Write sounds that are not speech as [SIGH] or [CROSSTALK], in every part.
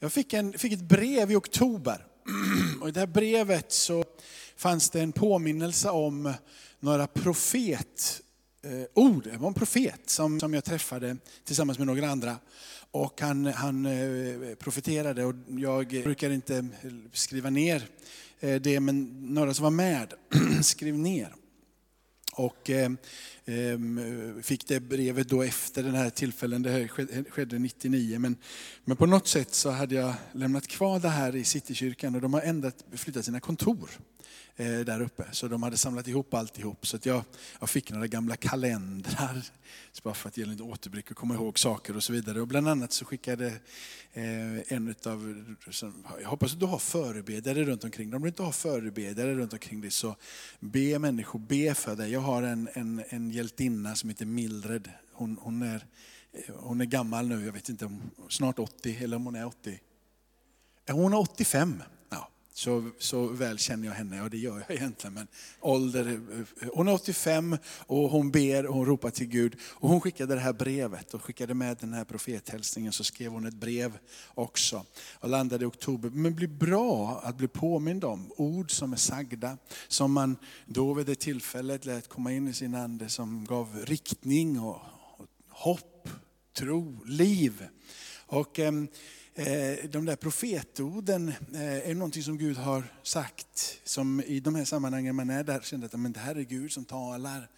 Jag fick, en, fick ett brev i oktober. [CLEARS THROAT] Och I det här brevet så fanns det en påminnelse om några profetord. Eh, det var en profet som, som jag träffade tillsammans med några andra. Och han, han eh, profeterade och jag brukar inte skriva ner eh, det, men några som var med [CLEARS THROAT] skrev ner. Och eh, fick det brevet då efter den här tillfällen, det här skedde 99. Men, men på något sätt så hade jag lämnat kvar det här i Citykyrkan och de har ändrat, flyttat sina kontor eh, där uppe. Så de hade samlat ihop alltihop. Så att jag, jag fick några gamla kalendrar, så bara för att ge lite återblick och komma ihåg saker och så vidare. Och bland annat så skickade eh, en av, jag hoppas att du har förebedjare runt omkring dig. Om du inte har förebedjare runt omkring dig så be människor be för dig. Jag har en, en, en hjältinna som heter Mildred. Hon, hon, är, eh, hon är gammal nu, jag vet inte, om snart 80 eller om hon är 80. Hon är 85. Så, så väl känner jag henne, och det gör jag egentligen. Men ålder, eh, hon är 85 och hon ber och hon ropar till Gud. Och hon skickade det här brevet och skickade med den här profethälsningen. Så skrev hon ett brev också och landade i oktober. Men det blir bra att bli påmind om ord som är sagda. Som man då vid det tillfället lät komma in i sin ande som gav riktning och, och hopp, tro, liv. Och, eh, Eh, de där profetorden eh, är någonting som Gud har sagt. Som i de här sammanhangen man är där känner att men det här är Gud som talar.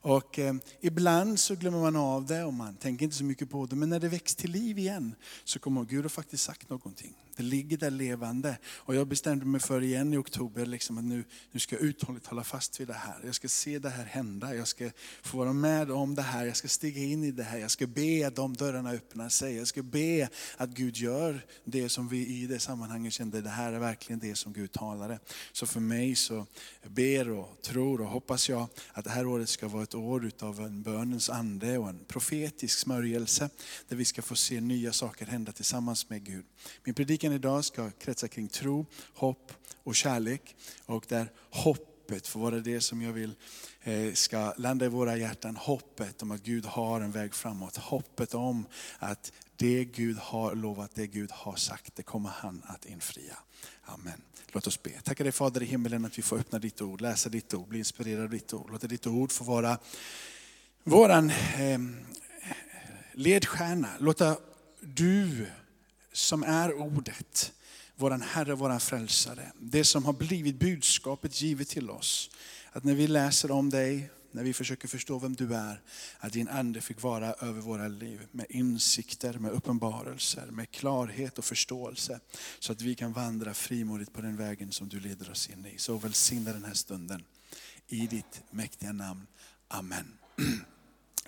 Och eh, ibland så glömmer man av det och man tänker inte så mycket på det. Men när det väcks till liv igen så kommer Gud har faktiskt sagt någonting. Det ligger där levande. Och jag bestämde mig för igen i oktober liksom att nu, nu ska jag uthålligt hålla fast vid det här. Jag ska se det här hända. Jag ska få vara med om det här. Jag ska stiga in i det här. Jag ska be att de dörrarna öppnar sig. Jag ska be att Gud gör det som vi i det sammanhanget kände, det här är verkligen det som Gud talade. Så för mig så ber och tror och hoppas jag att det här året ska vara ett år utav en bönens ande och en profetisk smörjelse. Där vi ska få se nya saker hända tillsammans med Gud. Min predikan idag ska kretsa kring tro, hopp och kärlek. Och där hoppet får vara det som jag vill eh, ska landa i våra hjärtan. Hoppet om att Gud har en väg framåt. Hoppet om att det Gud har lovat, det Gud har sagt, det kommer han att infria. Amen. Låt oss be. Tackar dig Fader i himmelen att vi får öppna ditt ord, läsa ditt ord, bli inspirerad av ditt ord. Låt ditt ord få vara våran eh, ledstjärna. Låta du som är ordet, våran Herre, våran frälsare. Det som har blivit budskapet givet till oss. Att när vi läser om dig, när vi försöker förstå vem du är, att din ande fick vara över våra liv med insikter, med uppenbarelser, med klarhet och förståelse. Så att vi kan vandra frimodigt på den vägen som du leder oss in i. Så välsigna den här stunden. I ditt mäktiga namn. Amen. [CLEARS THROAT]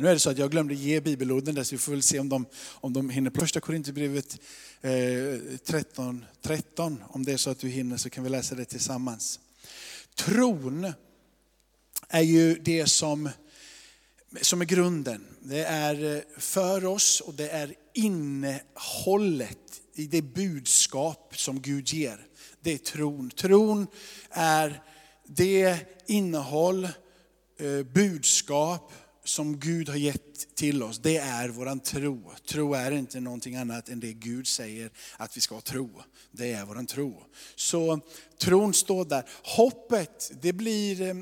Nu är det så att jag glömde ge bibelorden där, så vi får väl se om de, om de hinner. Första Korinthierbrevet eh, 13, 13, om det är så att du hinner så kan vi läsa det tillsammans. Tron är ju det som, som är grunden. Det är eh, för oss och det är innehållet i det budskap som Gud ger. Det är tron. Tron är det innehåll, eh, budskap, som Gud har gett till oss, det är våran tro. Tro är inte någonting annat än det Gud säger att vi ska tro. Det är våran tro. Så tron står där. Hoppet, det blir eh,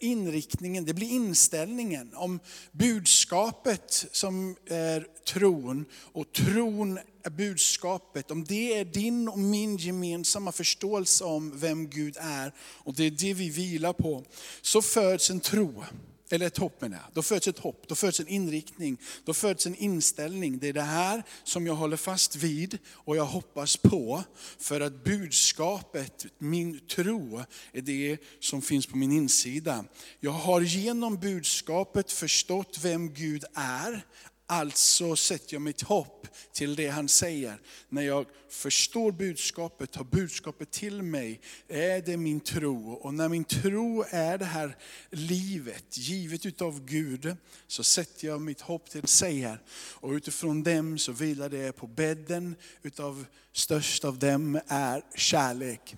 inriktningen, det blir inställningen. Om budskapet som är tron och tron är budskapet, om det är din och min gemensamma förståelse om vem Gud är och det är det vi vilar på, så föds en tro. Eller ett hopp menar jag. Då föds ett hopp, då föds en inriktning, då föds en inställning. Det är det här som jag håller fast vid och jag hoppas på. För att budskapet, min tro, är det som finns på min insida. Jag har genom budskapet förstått vem Gud är, Alltså sätter jag mitt hopp till det han säger. När jag förstår budskapet, tar budskapet till mig, är det min tro. Och när min tro är det här livet, givet utav Gud, så sätter jag mitt hopp till det säger. Och utifrån dem så vilar det på bädden utav störst av dem är kärlek.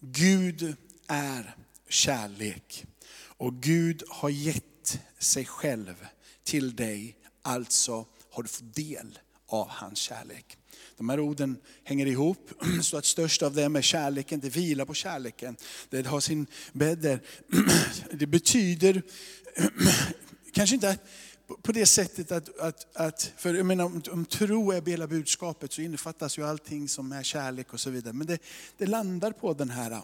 Gud är kärlek. Och Gud har gett sig själv till dig Alltså har du fått del av hans kärlek. De här orden hänger ihop, [CLEARS THROAT] så att störst av dem är kärleken, det vilar på kärleken. Det har sin bädd. [CLEARS THROAT] Det betyder [CLEARS THROAT] kanske inte på det sättet att, att, att för jag menar, om, om tro är hela budskapet så innefattas ju allting som är kärlek och så vidare. Men det, det landar på den här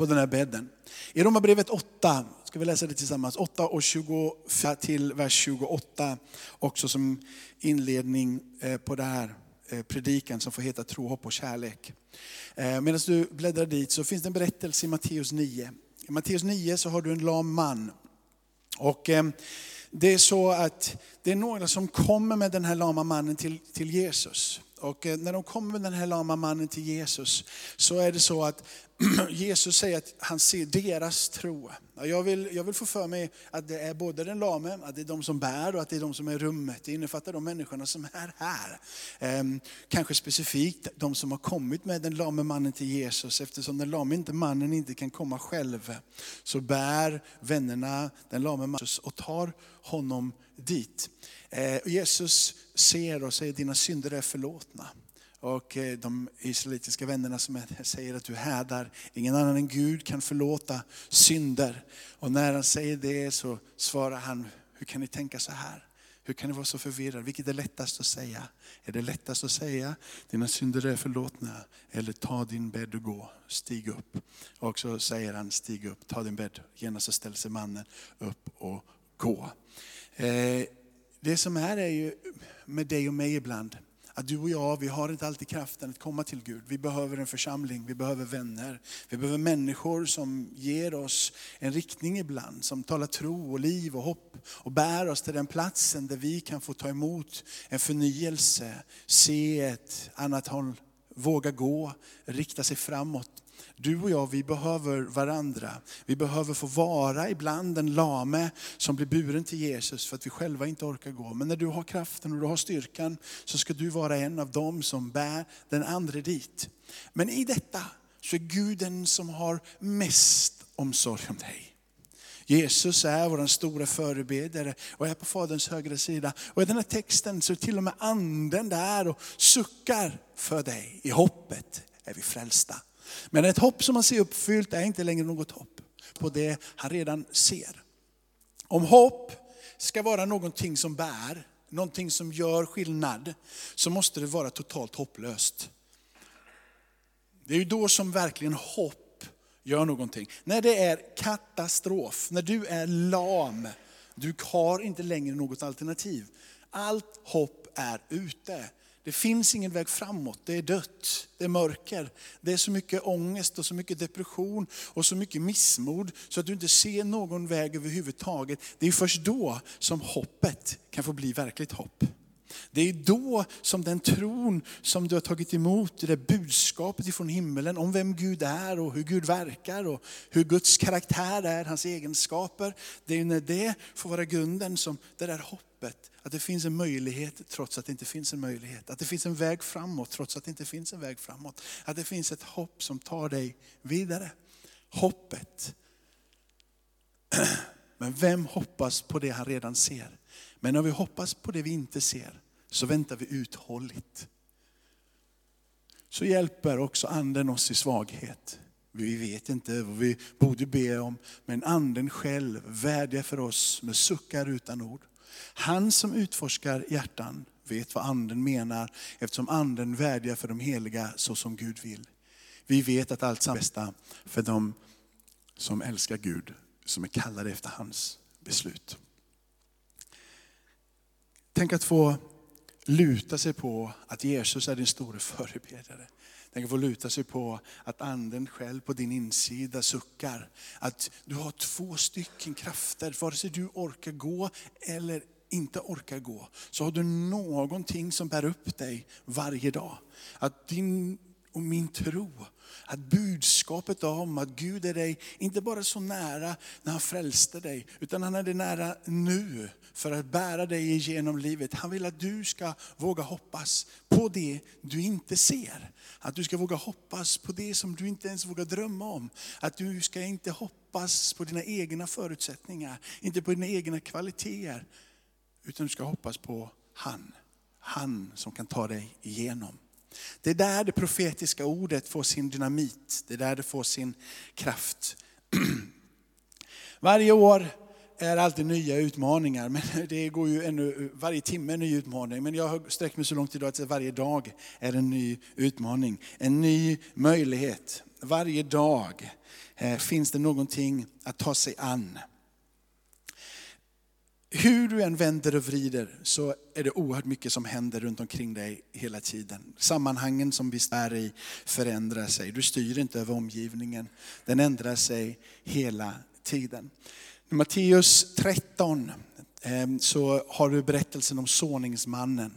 på den här bädden. I Romarbrevet 8, ska vi läsa det tillsammans, 8 och 24 till vers 28, också som inledning eh, på det här eh, predikan som får heta Tro, hopp och kärlek. Eh, medan du bläddrar dit så finns det en berättelse i Matteus 9. I Matteus 9 så har du en lam man. Och det är så att det är några som kommer med den här lama mannen till, till Jesus. Och eh, när de kommer med den här lama mannen till Jesus så är det så att [CLEARS THROAT] Jesus säger att han ser deras tro. Jag vill, jag vill få för mig att det är både den lame, att det är de som bär och att det är de som är i rummet. Det innefattar de människorna som är här. Ehm, kanske specifikt de som har kommit med den lame mannen till Jesus. Eftersom den lame inte, mannen inte kan komma själv. Så bär vännerna den lame mannen och tar honom dit. Ehm, Jesus ser och säger dina synder är förlåtna. Och eh, de israelitiska vännerna som säger att du härdar, ingen annan än Gud kan förlåta synder. Och när han säger det så svarar han, hur kan ni tänka så här? Hur kan ni vara så förvirrade? Vilket är lättast att säga? Är det lättast att säga, dina synder är förlåtna, eller ta din bädd och gå, stig upp. Och så säger han, stig upp, ta din bädd. Genast så ställer sig mannen upp och gå. Eh, det som är är ju med dig och mig ibland, att du och jag, vi har inte alltid kraften att komma till Gud. Vi behöver en församling, vi behöver vänner. Vi behöver människor som ger oss en riktning ibland, som talar tro och liv och hopp och bär oss till den platsen där vi kan få ta emot en förnyelse, se ett annat håll, våga gå, rikta sig framåt. Du och jag, vi behöver varandra. Vi behöver få vara ibland den lame som blir buren till Jesus för att vi själva inte orkar gå. Men när du har kraften och du har styrkan så ska du vara en av dem som bär den andra dit. Men i detta så är Gud den som har mest omsorg om dig. Jesus är vår stora förebedjare och är på Faderns högra sida. Och i den här texten så är till och med anden där och suckar för dig. I hoppet är vi frälsta. Men ett hopp som man ser uppfyllt är inte längre något hopp på det han redan ser. Om hopp ska vara någonting som bär, någonting som gör skillnad, så måste det vara totalt hopplöst. Det är ju då som verkligen hopp gör någonting. När det är katastrof, när du är lam, du har inte längre något alternativ. Allt hopp är ute. Det finns ingen väg framåt, det är dött, det är mörker. Det är så mycket ångest och så mycket depression och så mycket missmod så att du inte ser någon väg överhuvudtaget. Det är först då som hoppet kan få bli verkligt hopp. Det är då som den tron som du har tagit emot, det där budskapet ifrån himmelen om vem Gud är och hur Gud verkar och hur Guds karaktär är, hans egenskaper. Det är när det får vara grunden som det där hoppet, att det finns en möjlighet trots att det inte finns en möjlighet. Att det finns en väg framåt trots att det inte finns en väg framåt. Att det finns ett hopp som tar dig vidare. Hoppet. [CLEARS THROAT] Men vem hoppas på det han redan ser? Men när vi hoppas på det vi inte ser, så väntar vi uthålligt. Så hjälper också anden oss i svaghet. Vi vet inte vad vi borde be om, men anden själv vädjar för oss med suckar utan ord. Han som utforskar hjärtan vet vad anden menar, eftersom anden vädjar för de heliga så som Gud vill. Vi vet att allt är bästa för de som älskar Gud, som är kallade efter hans beslut. Tänk att få luta sig på att Jesus är din store förebedjare. Tänk att få luta sig på att anden själv på din insida suckar. Att du har två stycken krafter, vare sig du orkar gå eller inte orkar gå, så har du någonting som bär upp dig varje dag. Att din och min tro, att budskapet om att Gud är dig, inte bara så nära när han frälste dig, utan han är dig nära nu för att bära dig igenom livet. Han vill att du ska våga hoppas på det du inte ser. Att du ska våga hoppas på det som du inte ens vågar drömma om. Att du ska inte hoppas på dina egna förutsättningar, inte på dina egna kvaliteter. Utan du ska hoppas på han. han som kan ta dig igenom. Det är där det profetiska ordet får sin dynamit, det är där det får sin kraft. [CLEARS THROAT] Varje år är alltid nya utmaningar, men [LAUGHS] det går ju ännu, varje timme en ny utmaning. Men jag har sträckt mig så långt idag att varje dag är en ny utmaning, en ny möjlighet. Varje dag eh, finns det någonting att ta sig an. Hur du än vänder och vrider så är det oerhört mycket som händer runt omkring dig hela tiden. Sammanhangen som vi är i förändrar sig. Du styr inte över omgivningen. Den ändrar sig hela tiden. I Matteus 13 ehm, så har du berättelsen om såningsmannen.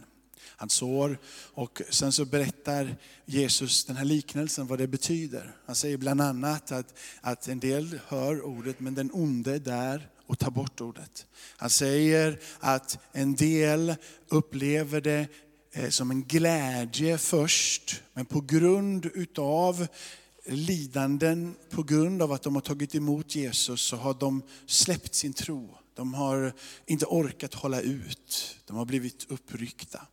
Han sår och sen så berättar Jesus den här liknelsen vad det betyder. Han säger bland annat att, att en del hör ordet men den onde är där och tar bort ordet. Han säger att en del upplever det eh, som en glädje först, men på grund utav lidanden, på grund av att de har tagit emot Jesus så har de släppt sin tro. De har inte orkat hålla ut, de har blivit uppryckta.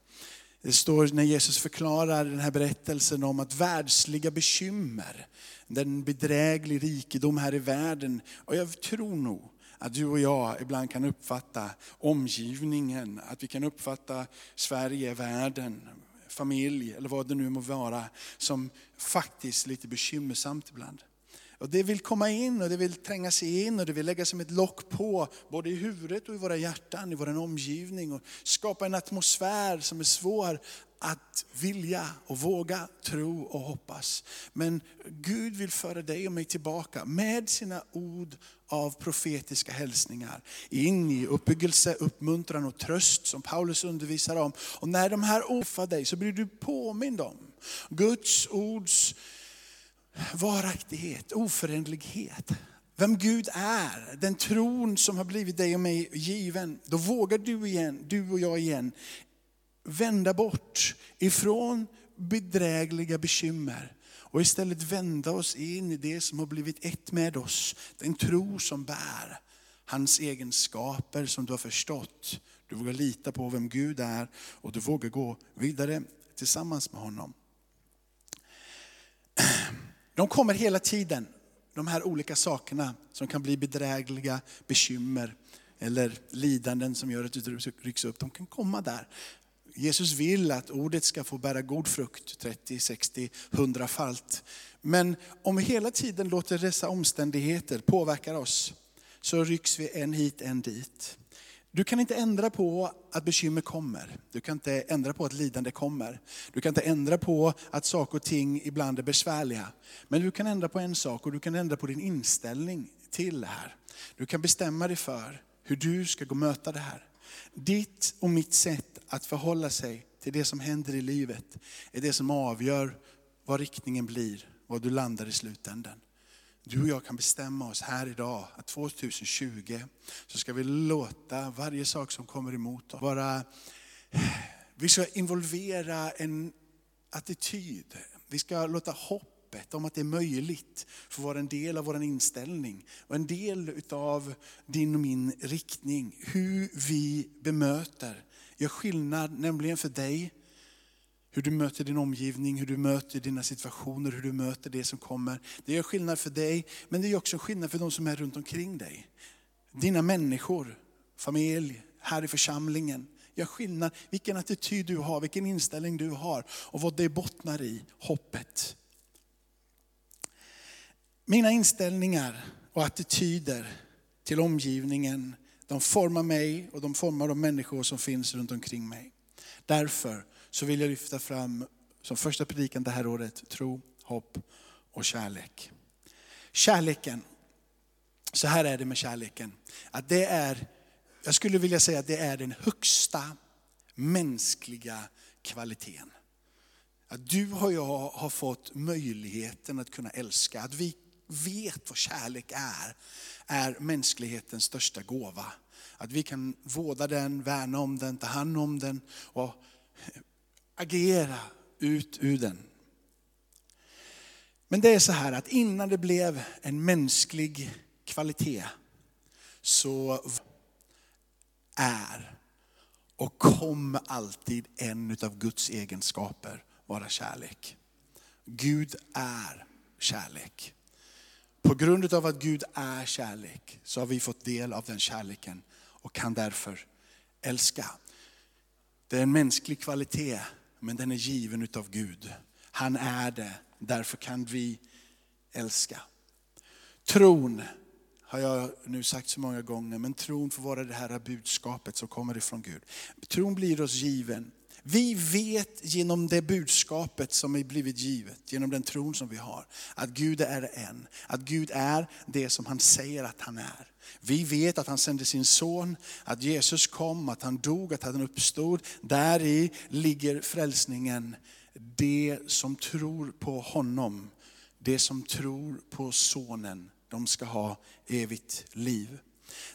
Det står när Jesus förklarar den här berättelsen om att världsliga bekymmer, den bedräglig rikedom här i världen, och jag tror nog att du och jag ibland kan uppfatta omgivningen, att vi kan uppfatta Sverige, världen, familj eller vad det nu må vara, som faktiskt lite bekymmersamt ibland. Och det vill komma in och det vill tränga sig in och det vill lägga som ett lock på, både i huvudet och i våra hjärtan, i vår omgivning. Och skapa en atmosfär som är svår att vilja och våga tro och hoppas. Men Gud vill föra dig och mig tillbaka med sina ord av profetiska hälsningar. In i uppbyggelse, uppmuntran och tröst som Paulus undervisar om. Och när de här offar dig så blir du påmind om Guds ords varaktighet, oföränderlighet. Vem Gud är, den tron som har blivit dig och mig given. Då vågar du igen, du och jag igen, vända bort ifrån bedrägliga bekymmer och istället vända oss in i det som har blivit ett med oss. Den tro som bär hans egenskaper som du har förstått. Du vågar lita på vem Gud är och du vågar gå vidare tillsammans med honom. De kommer hela tiden, de här olika sakerna som kan bli bedrägliga bekymmer eller lidanden som gör att du rycks upp. De kan komma där. Jesus vill att ordet ska få bära god frukt, 30, 60, 100 falt. Men om vi hela tiden låter dessa omständigheter påverka oss, så rycks vi en hit, en dit. Du kan inte ändra på att bekymmer kommer. Du kan inte ändra på att lidande kommer. Du kan inte ändra på att saker och ting ibland är besvärliga. Men du kan ändra på en sak och du kan ändra på din inställning till det här. Du kan bestämma dig för hur du ska gå och möta det här. Ditt och mitt sätt att förhålla sig till det som händer i livet är det som avgör vad riktningen blir, var du landar i slutändan. Du och jag kan bestämma oss här idag att 2020 så ska vi låta varje sak som kommer emot oss vara, vi ska involvera en attityd. Vi ska låta hopp, hoppet om att det är möjligt få vara en del av vår inställning och en del av din och min riktning. Hur vi bemöter gör skillnad, nämligen för dig hur du möter din omgivning, hur du möter dina situationer, hur du möter det som kommer. Det gör skillnad för dig, men det gör också skillnad för de som är runt omkring dig. Dina människor, familj, här i församlingen. Gör skillnad vilken attityd du har, vilken inställning du har och vad det bottnar i, hoppet. Mina inställningar och attityder till omgivningen, de formar mig och de formar de människor som finns runt omkring mig. Därför så vill jag lyfta fram som första predikan det här året, tro, hopp och kärlek. Kärleken, så här är det med kärleken. Att det är, jag skulle vilja säga att det är den högsta mänskliga kvaliteten. Att du och jag har fått möjligheten att kunna älska, att vi vet vad kärlek är, är mänsklighetens största gåva. Att vi kan vårda den, värna om den, ta hand om den och agera ut ur den. Men det är så här att innan det blev en mänsklig kvalitet så är och kommer alltid en av Guds egenskaper vara kärlek. Gud är kärlek. På grund av att Gud är kärlek så har vi fått del av den kärleken och kan därför älska. Det är en mänsklig kvalitet men den är given utav Gud. Han är det, därför kan vi älska. Tron har jag nu sagt så många gånger, men tron får vara det här budskapet som kommer ifrån Gud. Tron blir oss given. Vi vet genom det budskapet som är blivit givet, genom den tron som vi har, att Gud är en. Att Gud är det som han säger att han är. Vi vet att han sände sin son, att Jesus kom, att han dog, att han uppstod. Där i ligger frälsningen. Det som tror på honom, det som tror på sonen, de ska ha evigt liv.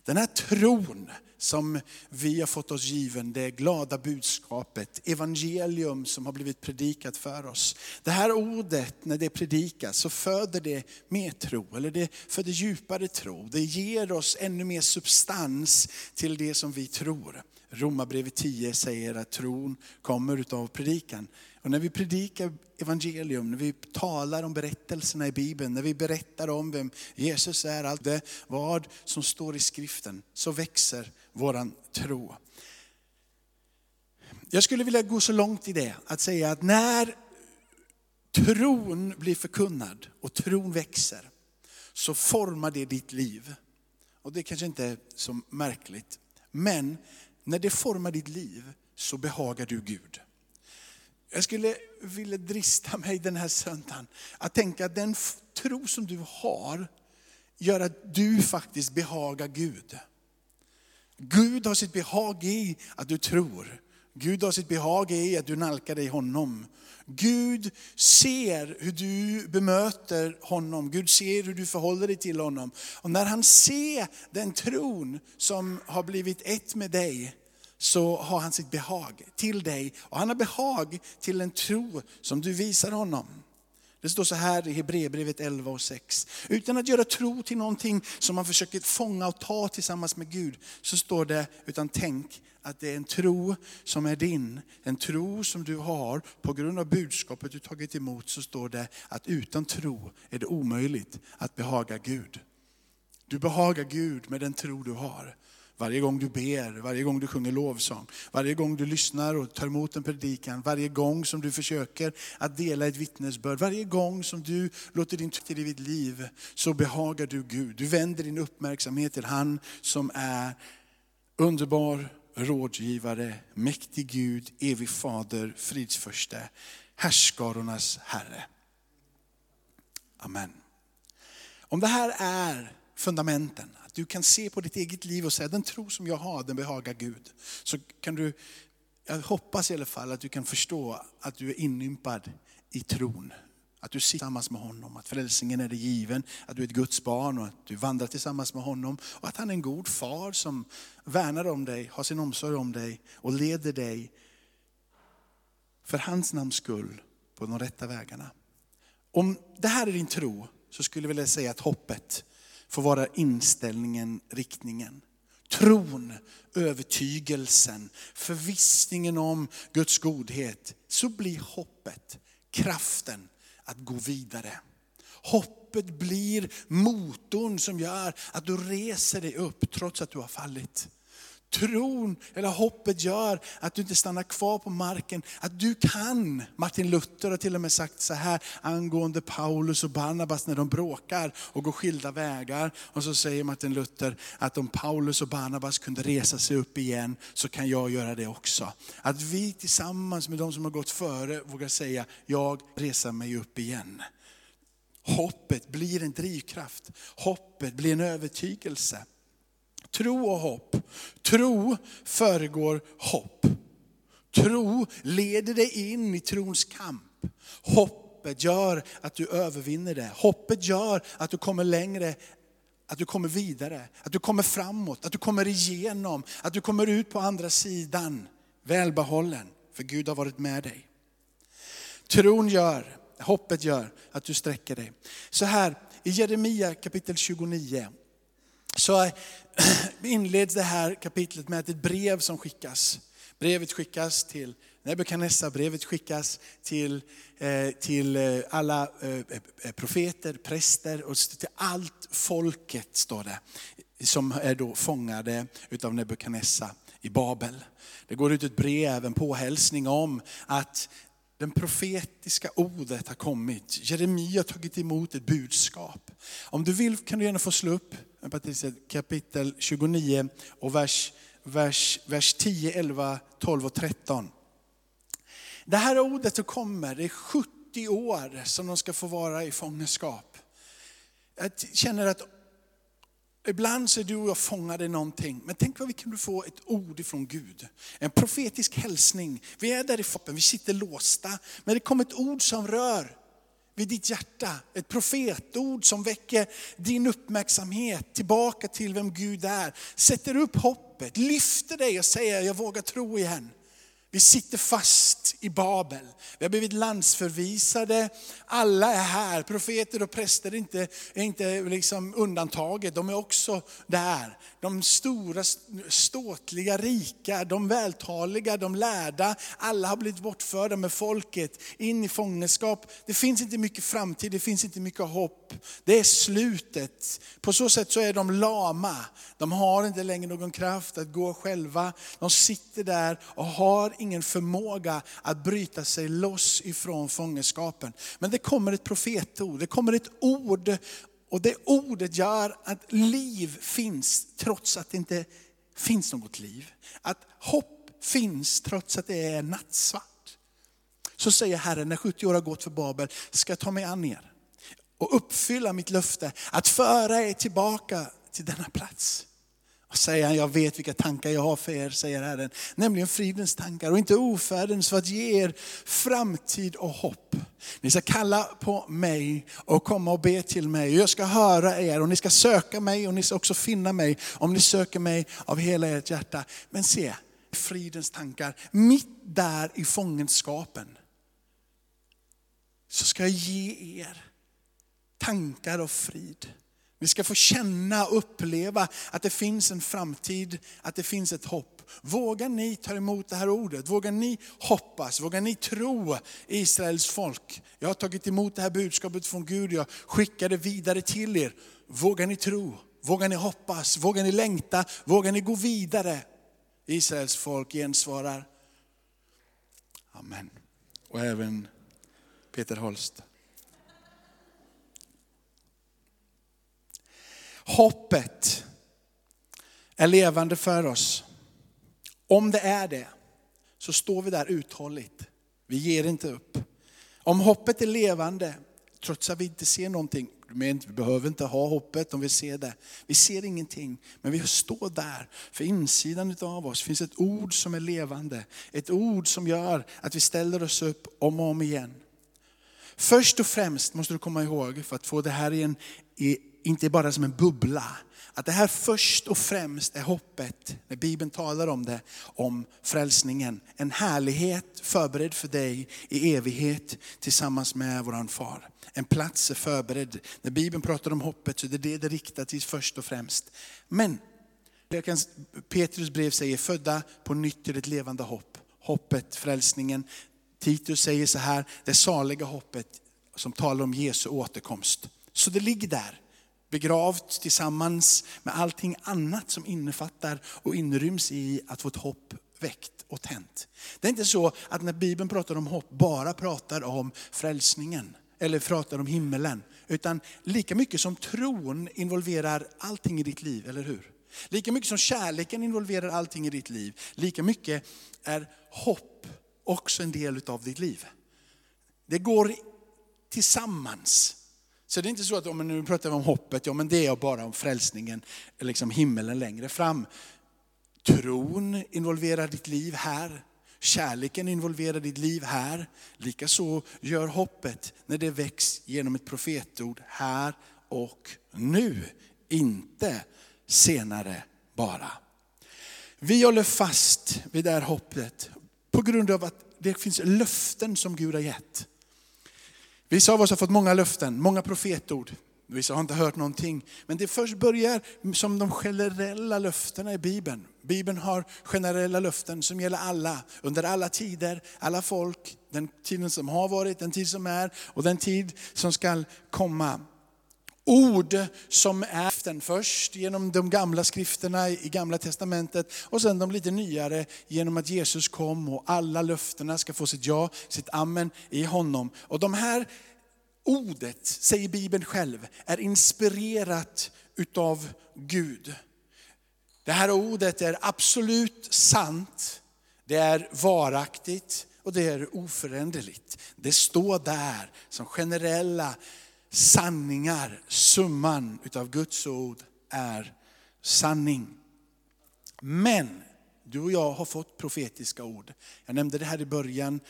Den här tron som vi har fått oss given, det glada budskapet, evangelium som har blivit predikat för oss. Det här ordet, när det predikas, så föder det mer tro, eller det föder djupare tro. Det ger oss ännu mer substans till det som vi tror. Romarbrevet 10 säger att tron kommer utav predikan. Och när vi predikar evangelium, när vi talar om berättelserna i Bibeln, när vi berättar om vem Jesus är, allt det vad som står i skriften, så växer våran tro. Jag skulle vilja gå så långt i det, att säga att när tron blir förkunnad och tron växer, så formar det ditt liv. Och det kanske inte är så märkligt. Men när det formar ditt liv så behagar du Gud. Jag skulle vilja drista mig den här söndagen att tänka att den tro som du har gör att du faktiskt behagar Gud. Gud har sitt behag i att du tror. Gud har sitt behag i att du nalkar dig honom. Gud ser hur du bemöter honom. Gud ser hur du förhåller dig till honom. Och när han ser den tron som har blivit ett med dig, så har han sitt behag till dig. Och han har behag till en tro som du visar honom. Det står så här i Hebreerbrevet 11 och 6. Utan att göra tro till någonting som man försöker fånga och ta tillsammans med Gud, så står det, utan tänk att det är en tro som är din. En tro som du har på grund av budskapet du tagit emot, så står det att utan tro är det omöjligt att behaga Gud. Du behagar Gud med den tro du har. Varje gång du ber, varje gång du sjunger lovsång, varje gång du lyssnar och tar emot en predikan, varje gång som du försöker att dela ett vittnesbörd, varje gång som du låter din tid i ditt liv, så behagar du Gud. Du vänder din uppmärksamhet till han som är underbar rådgivare, mäktig Gud, evig fader, fridsförste, härskarornas Herre. Amen. Om det här är fundamenten, du kan se på ditt eget liv och säga, den tro som jag har, den behagar Gud. Så kan du, jag hoppas i alla fall att du kan förstå att du är inympad i tron. Att du sitter tillsammans med honom, att frälsningen är dig given, att du är ett Guds barn och att du vandrar tillsammans med honom. Och att han är en god far som värnar om dig, har sin omsorg om dig och leder dig för hans namns skull på de rätta vägarna. Om det här är din tro så skulle jag vilja säga att hoppet får vara inställningen, riktningen. Tron, övertygelsen, förvissningen om Guds godhet. Så blir hoppet kraften att gå vidare. Hoppet blir motorn som gör att du reser dig upp trots att du har fallit. Tron eller hoppet gör att du inte stannar kvar på marken. Att du kan, Martin Luther har till och med sagt så här angående Paulus och Barnabas när de bråkar och går skilda vägar. Och så säger Martin Luther att om Paulus och Barnabas kunde resa sig upp igen så kan jag göra det också. Att vi tillsammans med de som har gått före vågar säga, jag reser mig upp igen. Hoppet blir en drivkraft. Hoppet blir en övertygelse. Tro och hopp. Tro föregår hopp. Tro leder dig in i trons kamp. Hoppet gör att du övervinner det. Hoppet gör att du kommer längre, att du kommer vidare, att du kommer framåt, att du kommer igenom, att du kommer ut på andra sidan välbehållen. För Gud har varit med dig. Tron gör, hoppet gör att du sträcker dig. Så här i Jeremia kapitel 29 så eh, [CLEARS THROAT] inleds det här kapitlet med ett brev som skickas. Brevet skickas till Nebukadnessar, brevet skickas till, eh, till eh, alla profeter, präster och till allt folket, står det, som är då fångade utav Nebukadnessar i Babel. Det går ut ett brev, en påhälsning om att den profetiska ordet har kommit. Jeremia har tagit emot ett budskap. Om du vill kan du gärna få slå upp kapitel 29 och vers, vers, vers 10, 11, 12 och 13. Det här ordet som kommer, det är 70 år som de ska få vara i fångenskap. Jag känner att Ibland så är du och jag fångade i någonting, men tänk vad vi kunde få ett ord ifrån Gud. En profetisk hälsning. Vi är där i foppen, vi sitter låsta, men det kommer ett ord som rör vid ditt hjärta. Ett profetord som väcker din uppmärksamhet tillbaka till vem Gud är. Sätter upp hoppet, lyfter dig och säger jag vågar tro igen. Vi sitter fast i Babel. Vi har blivit landsförvisade. Alla är här. Profeter och präster är inte, är inte liksom undantaget. De är också där. De stora, ståtliga, rika, de vältaliga, de lärda. Alla har blivit bortförda med folket in i fångenskap. Det finns inte mycket framtid, det finns inte mycket hopp. Det är slutet. På så sätt så är de lama. De har inte längre någon kraft att gå själva. De sitter där och har ingen förmåga att bryta sig loss ifrån fångenskapen. Men det kommer ett profetord, det kommer ett ord och det ordet gör att liv finns trots att det inte finns något liv. Att hopp finns trots att det är nattsvart. Så säger Herren, när 70 år har gått för Babel, ska jag ta mig an er och uppfylla mitt löfte att föra er tillbaka till denna plats. Och säger han, jag vet vilka tankar jag har för er, säger Herren. Nämligen fridens tankar och inte ofärdens för att ge er framtid och hopp. Ni ska kalla på mig och komma och be till mig. Jag ska höra er och ni ska söka mig och ni ska också finna mig om ni söker mig av hela ert hjärta. Men se, fridens tankar, mitt där i fångenskapen så ska jag ge er tankar och frid. Vi ska få känna och uppleva att det finns en framtid, att det finns ett hopp. Vågar ni ta emot det här ordet? Vågar ni hoppas? Vågar ni tro Israels folk? Jag har tagit emot det här budskapet från Gud, jag skickar det vidare till er. Vågar ni tro? Vågar ni hoppas? Vågar ni längta? Vågar ni gå vidare? Israels folk gensvarar Amen. Och även Peter Holst. Hoppet är levande för oss. Om det är det, så står vi där uthålligt. Vi ger inte upp. Om hoppet är levande, trots att vi inte ser någonting, vi behöver inte ha hoppet om vi ser det. Vi ser ingenting, men vi står där. För insidan av oss finns ett ord som är levande. Ett ord som gör att vi ställer oss upp om och om igen. Först och främst måste du komma ihåg, för att få det här i en, i, inte bara som en bubbla. Att det här först och främst är hoppet, när Bibeln talar om det, om frälsningen. En härlighet förberedd för dig i evighet tillsammans med våran far. En plats är förberedd. När Bibeln pratar om hoppet så är det det det riktar till först och främst. Men Petrus brev säger födda på nytt till ett levande hopp. Hoppet, frälsningen. Titus säger så här, det saliga hoppet som talar om Jesu återkomst. Så det ligger där begravt tillsammans med allting annat som innefattar och inryms i att få ett hopp väckt och tänt. Det är inte så att när Bibeln pratar om hopp bara pratar om frälsningen eller pratar om himmelen. Utan lika mycket som tron involverar allting i ditt liv, eller hur? Lika mycket som kärleken involverar allting i ditt liv, lika mycket är hopp också en del av ditt liv. Det går tillsammans. Så det är inte så att om nu pratar vi om hoppet, ja men det är bara om frälsningen, liksom himmelen längre fram. Tron involverar ditt liv här. Kärleken involverar ditt liv här. Likaså gör hoppet när det väcks genom ett profetord här och nu. Inte senare bara. Vi håller fast vid det här hoppet på grund av att det finns löften som Gud har gett. Vissa av oss har fått många löften, många profetord. Vissa har inte hört någonting. Men det först börjar som de generella löftena i Bibeln. Bibeln har generella löften som gäller alla, under alla tider, alla folk. Den tiden som har varit, den tid som är och den tid som ska komma. Ord som är den först genom de gamla skrifterna i gamla testamentet och sen de lite nyare genom att Jesus kom och alla löftena ska få sitt ja, sitt amen i honom. Och de här ordet, säger Bibeln själv, är inspirerat utav Gud. Det här ordet är absolut sant, det är varaktigt och det är oföränderligt. Det står där som generella sanningar. Summan utav Guds ord är sanning. Men du och jag har fått profetiska ord. Jag nämnde det här i början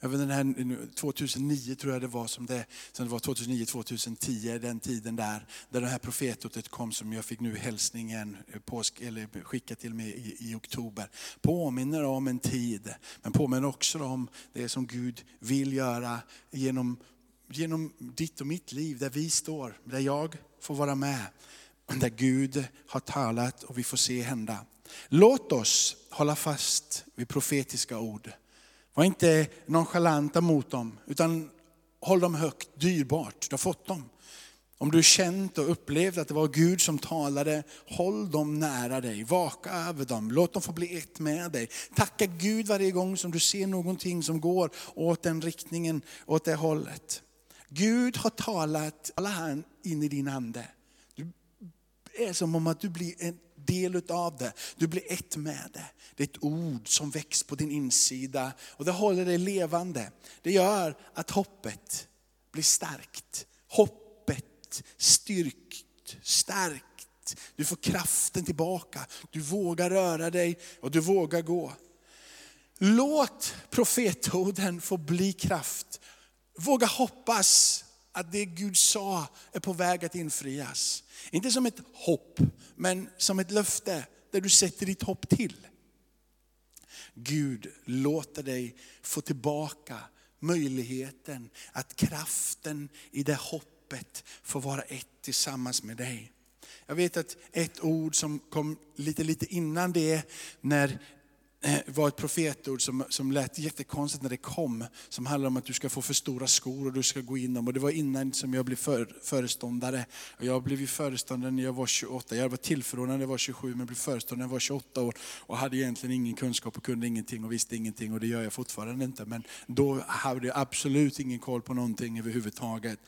över den här 2009 tror jag det var som det, som det var 2009, 2010, den tiden där, där det här profetordet kom som jag fick nu hälsningen eh, påsk, eller skicka till mig i, i oktober. Påminner om en tid, men påminner också om det som Gud vill göra genom, genom ditt och mitt liv, där vi står, där jag får vara med. Där Gud har talat och vi får se hända. Låt oss hålla fast vid profetiska ord. Var inte nonchalanta mot dem, utan håll dem högt, dyrbart. Du har fått dem. Om du känt och upplevt att det var Gud som talade, håll dem nära dig, vaka över dem, låt dem få bli ett med dig. Tacka Gud varje gång som du ser någonting som går åt den riktningen, åt det hållet. Gud har talat, alla han in i din ande. Det är som om att du blir en del utav det. Du blir ett med det. Det är ett ord som väcks på din insida och det håller dig levande. Det gör att hoppet blir starkt. Hoppet styrkt, starkt. Du får kraften tillbaka. Du vågar röra dig och du vågar gå. Låt profetorden få bli kraft. Våga hoppas att det Gud sa är på väg att infrias. Inte som ett hopp, men som ett löfte där du sätter ditt hopp till. Gud låter dig få tillbaka möjligheten att kraften i det hoppet får vara ett tillsammans med dig. Jag vet att ett ord som kom lite, lite innan det, när Eh, var ett profetord som, som lät jättekonstigt när det kom. Som handlade om att du ska få för stora skor och du ska gå in dem. Och det var innan som jag blev för, föreståndare. Och jag blev ju föreståndare när jag var 28. Jag var tillförordnad när jag var 27 men blev föreståndare när jag var 28 år. Och hade egentligen ingen kunskap och kunde ingenting och visste ingenting. Och det gör jag fortfarande inte. Men då hade jag absolut ingen koll på någonting överhuvudtaget.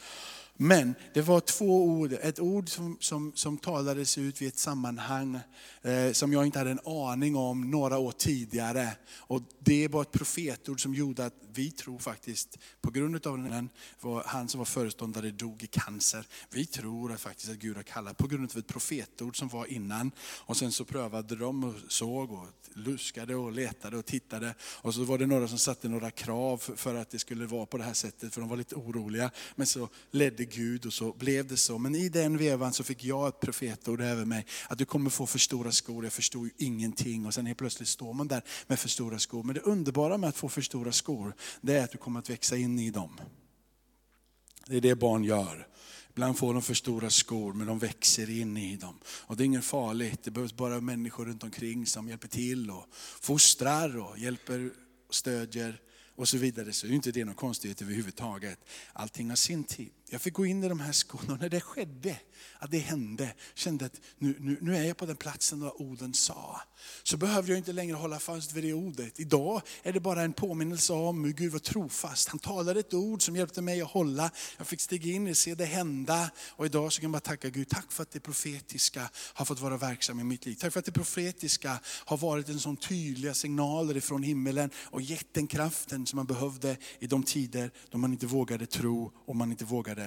Men det var två ord, ett ord som, som, som talades ut vid ett sammanhang eh, som jag inte hade en aning om några år tidigare. Och det var ett profetord som gjorde att vi tror faktiskt, på grund av den, var, han som var föreståndare dog i cancer. Vi tror att faktiskt att Gud har kallat på grund av ett profetord som var innan. Och sen så prövade de och såg och luskade och letade och tittade. Och så var det några som satte några krav för att det skulle vara på det här sättet, för de var lite oroliga. Men så ledde Gud och så blev det så. Men i den vevan så fick jag ett profetord över mig, att du kommer få för stora skor. Jag förstod ju ingenting och sen helt plötsligt står man där med för stora skor. Men det underbara med att få för stora skor, det är att du kommer att växa in i dem. Det är det barn gör. Ibland får de för stora skor men de växer in i dem. Och det är inget farligt, det behövs bara människor runt omkring som hjälper till och fostrar och hjälper och stödjer och så vidare. Så är inte det någon konstighet överhuvudtaget. Allting har sin tid. Jag fick gå in i de här skorna och när det skedde, att det hände, kände att nu, nu, nu är jag på den platsen där orden sa. Så behövde jag inte längre hålla fast vid det ordet. Idag är det bara en påminnelse om hur Gud var trofast. Han talade ett ord som hjälpte mig att hålla. Jag fick stiga in och se det hända. Och idag så kan jag bara tacka Gud. Tack för att det profetiska har fått vara verksam i mitt liv. Tack för att det profetiska har varit en sån tydliga signaler ifrån himmelen och gett den kraften som man behövde i de tider då man inte vågade tro och man inte vågade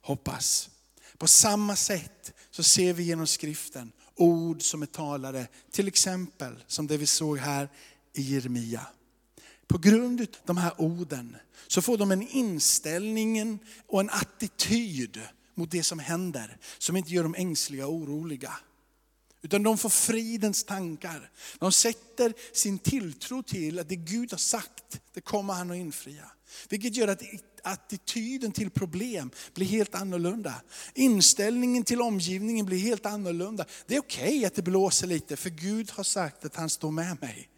hoppas. På samma sätt så ser vi genom skriften ord som är talade, till exempel som det vi såg här i Jeremia. På grund av de här orden så får de en inställning och en attityd mot det som händer som inte gör dem ängsliga och oroliga. Utan de får fridens tankar. De sätter sin tilltro till att det Gud har sagt, det kommer han att infria. Vilket gör att attityden till problem blir helt annorlunda. Inställningen till omgivningen blir helt annorlunda. Det är okej okay att det blåser lite, för Gud har sagt att han står med mig.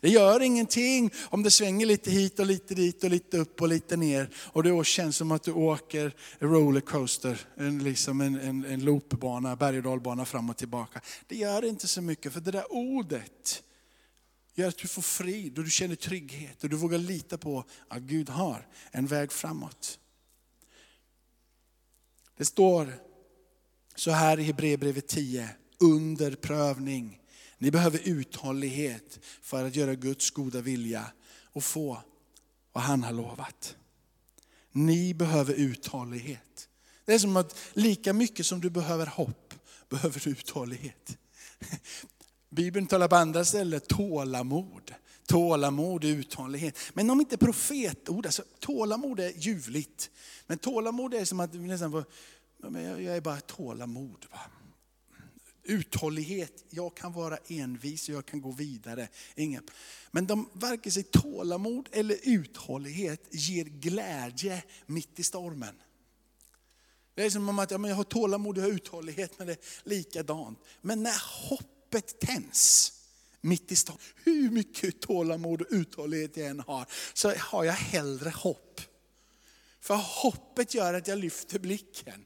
Det gör ingenting om det svänger lite hit och lite dit och lite upp och lite ner. Och det känns som att du åker rollercoaster, en, liksom en, en, en loopbana, berg och dalbana fram och tillbaka. Det gör inte så mycket, för det där ordet gör att du får frid och du känner trygghet och du vågar lita på att Gud har en väg framåt. Det står så här i Hebreerbrevet 10, under prövning. Ni behöver uthållighet för att göra Guds goda vilja och få vad han har lovat. Ni behöver uthållighet. Det är som att lika mycket som du behöver hopp, behöver du uthållighet. Bibeln talar på andra ställen tålamod. Tålamod är uthållighet. Men om inte profetord, alltså tålamod är ljuvligt. Men tålamod är som att nästan få, jag är bara tålamod. Va? Uthållighet, jag kan vara envis och jag kan gå vidare. Inga. Men de, varken sig tålamod eller uthållighet ger glädje mitt i stormen. Det är som om att ja, men jag har tålamod och jag har uthållighet, men det är likadant. Men när hopp tänds, mitt i stan. hur mycket tålamod och uthållighet jag än har, så har jag hellre hopp. För hoppet gör att jag lyfter blicken.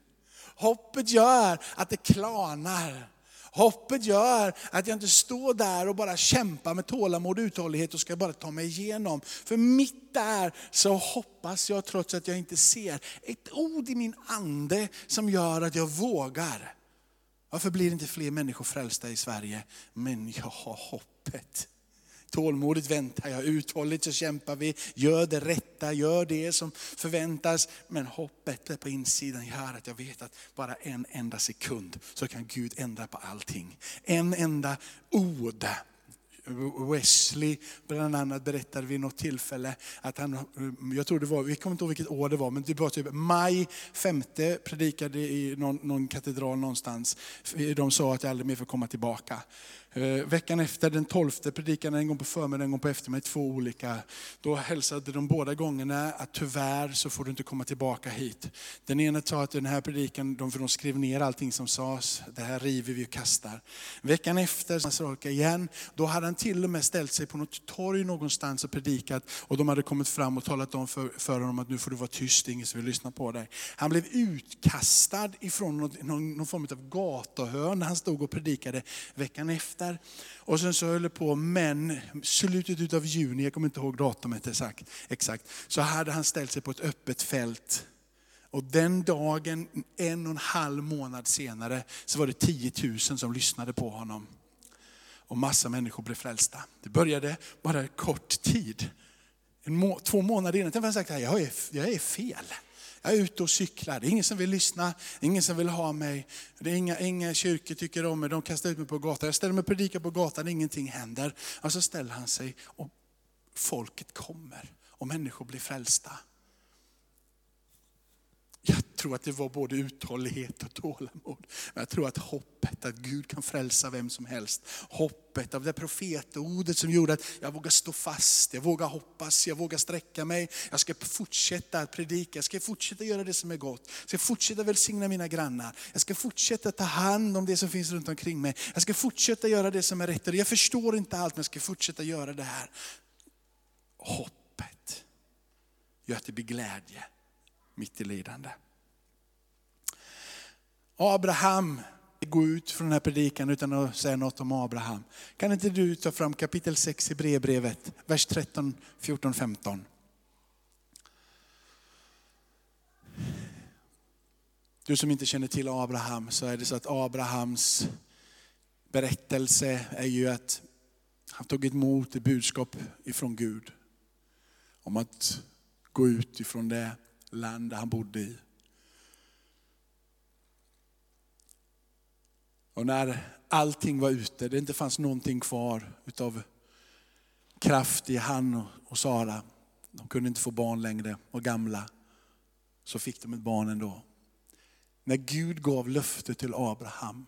Hoppet gör att det klarnar. Hoppet gör att jag inte står där och bara kämpar med tålamod och uthållighet och ska bara ta mig igenom. För mitt där så hoppas jag trots att jag inte ser. Ett ord i min ande som gör att jag vågar. Varför blir inte fler människor frälsta i Sverige? Men jag har hoppet. Tålmodigt väntar jag, uthålligt så kämpar vi, gör det rätta, gör det som förväntas. Men hoppet på insidan gör att jag vet att bara en enda sekund så kan Gud ändra på allting. En enda ord Wesley bland annat berättade vid något tillfälle att han, eh, jag tror det var, vi kommer inte ihåg vilket år det var, men det var typ maj femte predikade i någon, någon katedral någonstans. De sa att jag aldrig mer får komma tillbaka. Eh, veckan efter, den 12, predikade en gång på förmiddagen, en gång på eftermiddagen, två olika. Då hälsade de båda gångerna att tyvärr så får du inte komma tillbaka hit. Den ena sa att den här predikan, de, för de skrev ner allting som sades, det här river vi och kastar. Veckan efter, så igen, då hade han till och med ställt sig på något torg någonstans och predikat. Och de hade kommit fram och talat om för, för honom att nu får du vara tyst, ingen som vill lyssna på dig. Han blev utkastad ifrån någon, någon, någon form av gatuhörn när han stod och predikade veckan efter semester. Och sen så höll det på, men slutet av juni, jag kommer inte ihåg datumet exakt, exakt, så hade han ställt sig på ett öppet fält. Och den dagen, en och en halv månad senare, så var det 10 000 som lyssnade på honom. Och massa människor blev frälsta. Det började bara kort tid. En må, två månader innan, jag sagt att jag är, jag är fel. Jag är ute och cyklar, det är ingen som vill lyssna, ingen som vill ha mig. Det är inga, inga kyrkor tycker om mig, de kastar ut mig på gatan. Jag ställer mig och predikar på gatan, ingenting händer. Och så ställer han sig och folket kommer och människor blir frälsta. Jag tror att det var både uthållighet och tålamod. Men jag tror att hoppet att Gud kan frälsa vem som helst. Hoppet av det profetordet som gjorde att jag vågar stå fast, jag vågar hoppas, jag vågar sträcka mig. Jag ska fortsätta att predika, jag ska fortsätta göra det som är gott. Jag ska fortsätta välsigna mina grannar. Jag ska fortsätta ta hand om det som finns runt omkring mig. Jag ska fortsätta göra det som är rätt. Jag förstår inte allt men jag ska fortsätta göra det här. Hoppet gör att det blir glädje mitt i lidande. Abraham, gå ut från den här predikan utan att säga något om Abraham. Kan inte du ta fram kapitel 6 i brevbrevet, vers 13, 14, 15. Du som inte känner till Abraham, så är det så att Abrahams berättelse är ju att han tog emot ett budskap ifrån Gud. Om att gå ut ifrån det land där han bodde i. Och när allting var ute, det inte fanns någonting kvar utav kraft i han och Sara. De kunde inte få barn längre, och gamla. Så fick de ett barn ändå. När Gud gav löftet till Abraham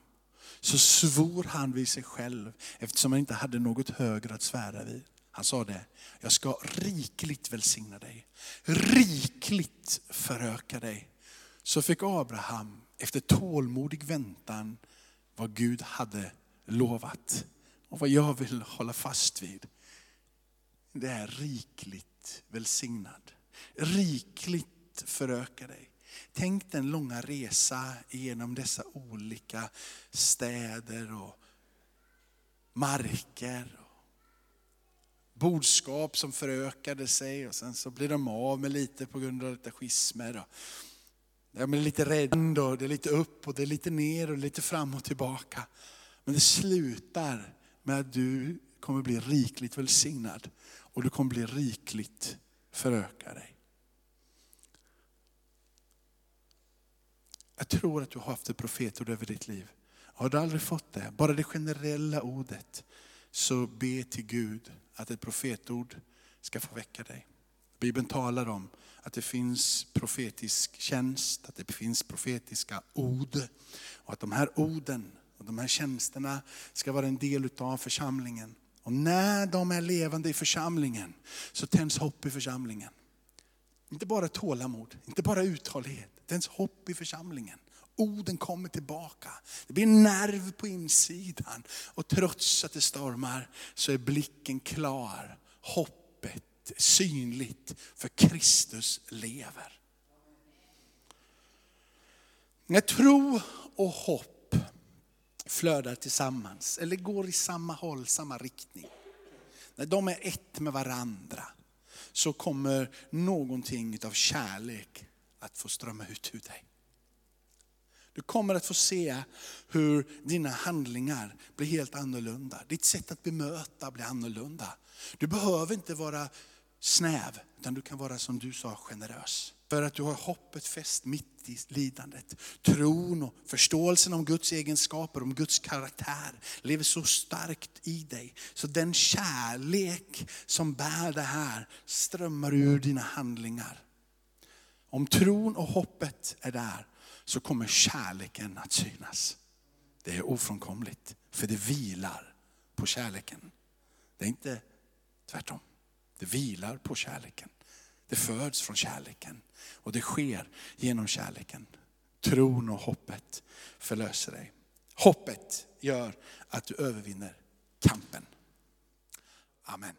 så svor han vid sig själv eftersom han inte hade något högre att svära vid. Han sa det, jag ska rikligt välsigna dig. Rikligt föröka dig. Så fick Abraham efter tålmodig väntan vad Gud hade lovat. Och vad jag vill hålla fast vid, det är rikligt välsignad. Rikligt föröka dig. Tänk den långa resa genom dessa olika städer och marker boskap som förökade sig och sen så blir de av med lite på grund av detta schismer. De är lite rädda och det är lite upp och det är lite ner och lite fram och tillbaka. Men det slutar med att du kommer bli rikligt välsignad och du kommer bli rikligt föröka dig. Jag tror att du har haft ett profetord över ditt liv. Har du aldrig fått det, bara det generella ordet, så be till Gud att ett profetord ska få väcka dig. Bibeln talar om att det finns profetisk tjänst, att det finns profetiska ord. Och att de här orden och de här tjänsterna ska vara en del av församlingen. Och när de är levande i församlingen så tänds hopp i församlingen. Inte bara tålamod, inte bara uthållighet, det tänds hopp i församlingen. Orden kommer tillbaka. Det blir nerv på insidan. Och trots att det stormar så är blicken klar. Hoppet synligt, för Kristus lever. När tro och hopp flödar tillsammans, eller går i samma håll, samma riktning. När de är ett med varandra, så kommer någonting av kärlek att få strömma ut ur dig. Du kommer att få se hur dina handlingar blir helt annorlunda. Ditt sätt att bemöta blir annorlunda. Du behöver inte vara snäv, utan du kan vara som du sa, generös. För att du har hoppet fäst mitt i lidandet. Tron och förståelsen om Guds egenskaper, om Guds karaktär lever så starkt i dig. Så den kärlek som bär det här strömmar ur dina handlingar. Om tron och hoppet är där så kommer kärleken att synas. Det är ofrånkomligt, för det vilar på kärleken. Det är inte tvärtom. Det vilar på kärleken. Det föds från kärleken och det sker genom kärleken. Tron och hoppet förlöser dig. Hoppet gör att du övervinner kampen. Amen.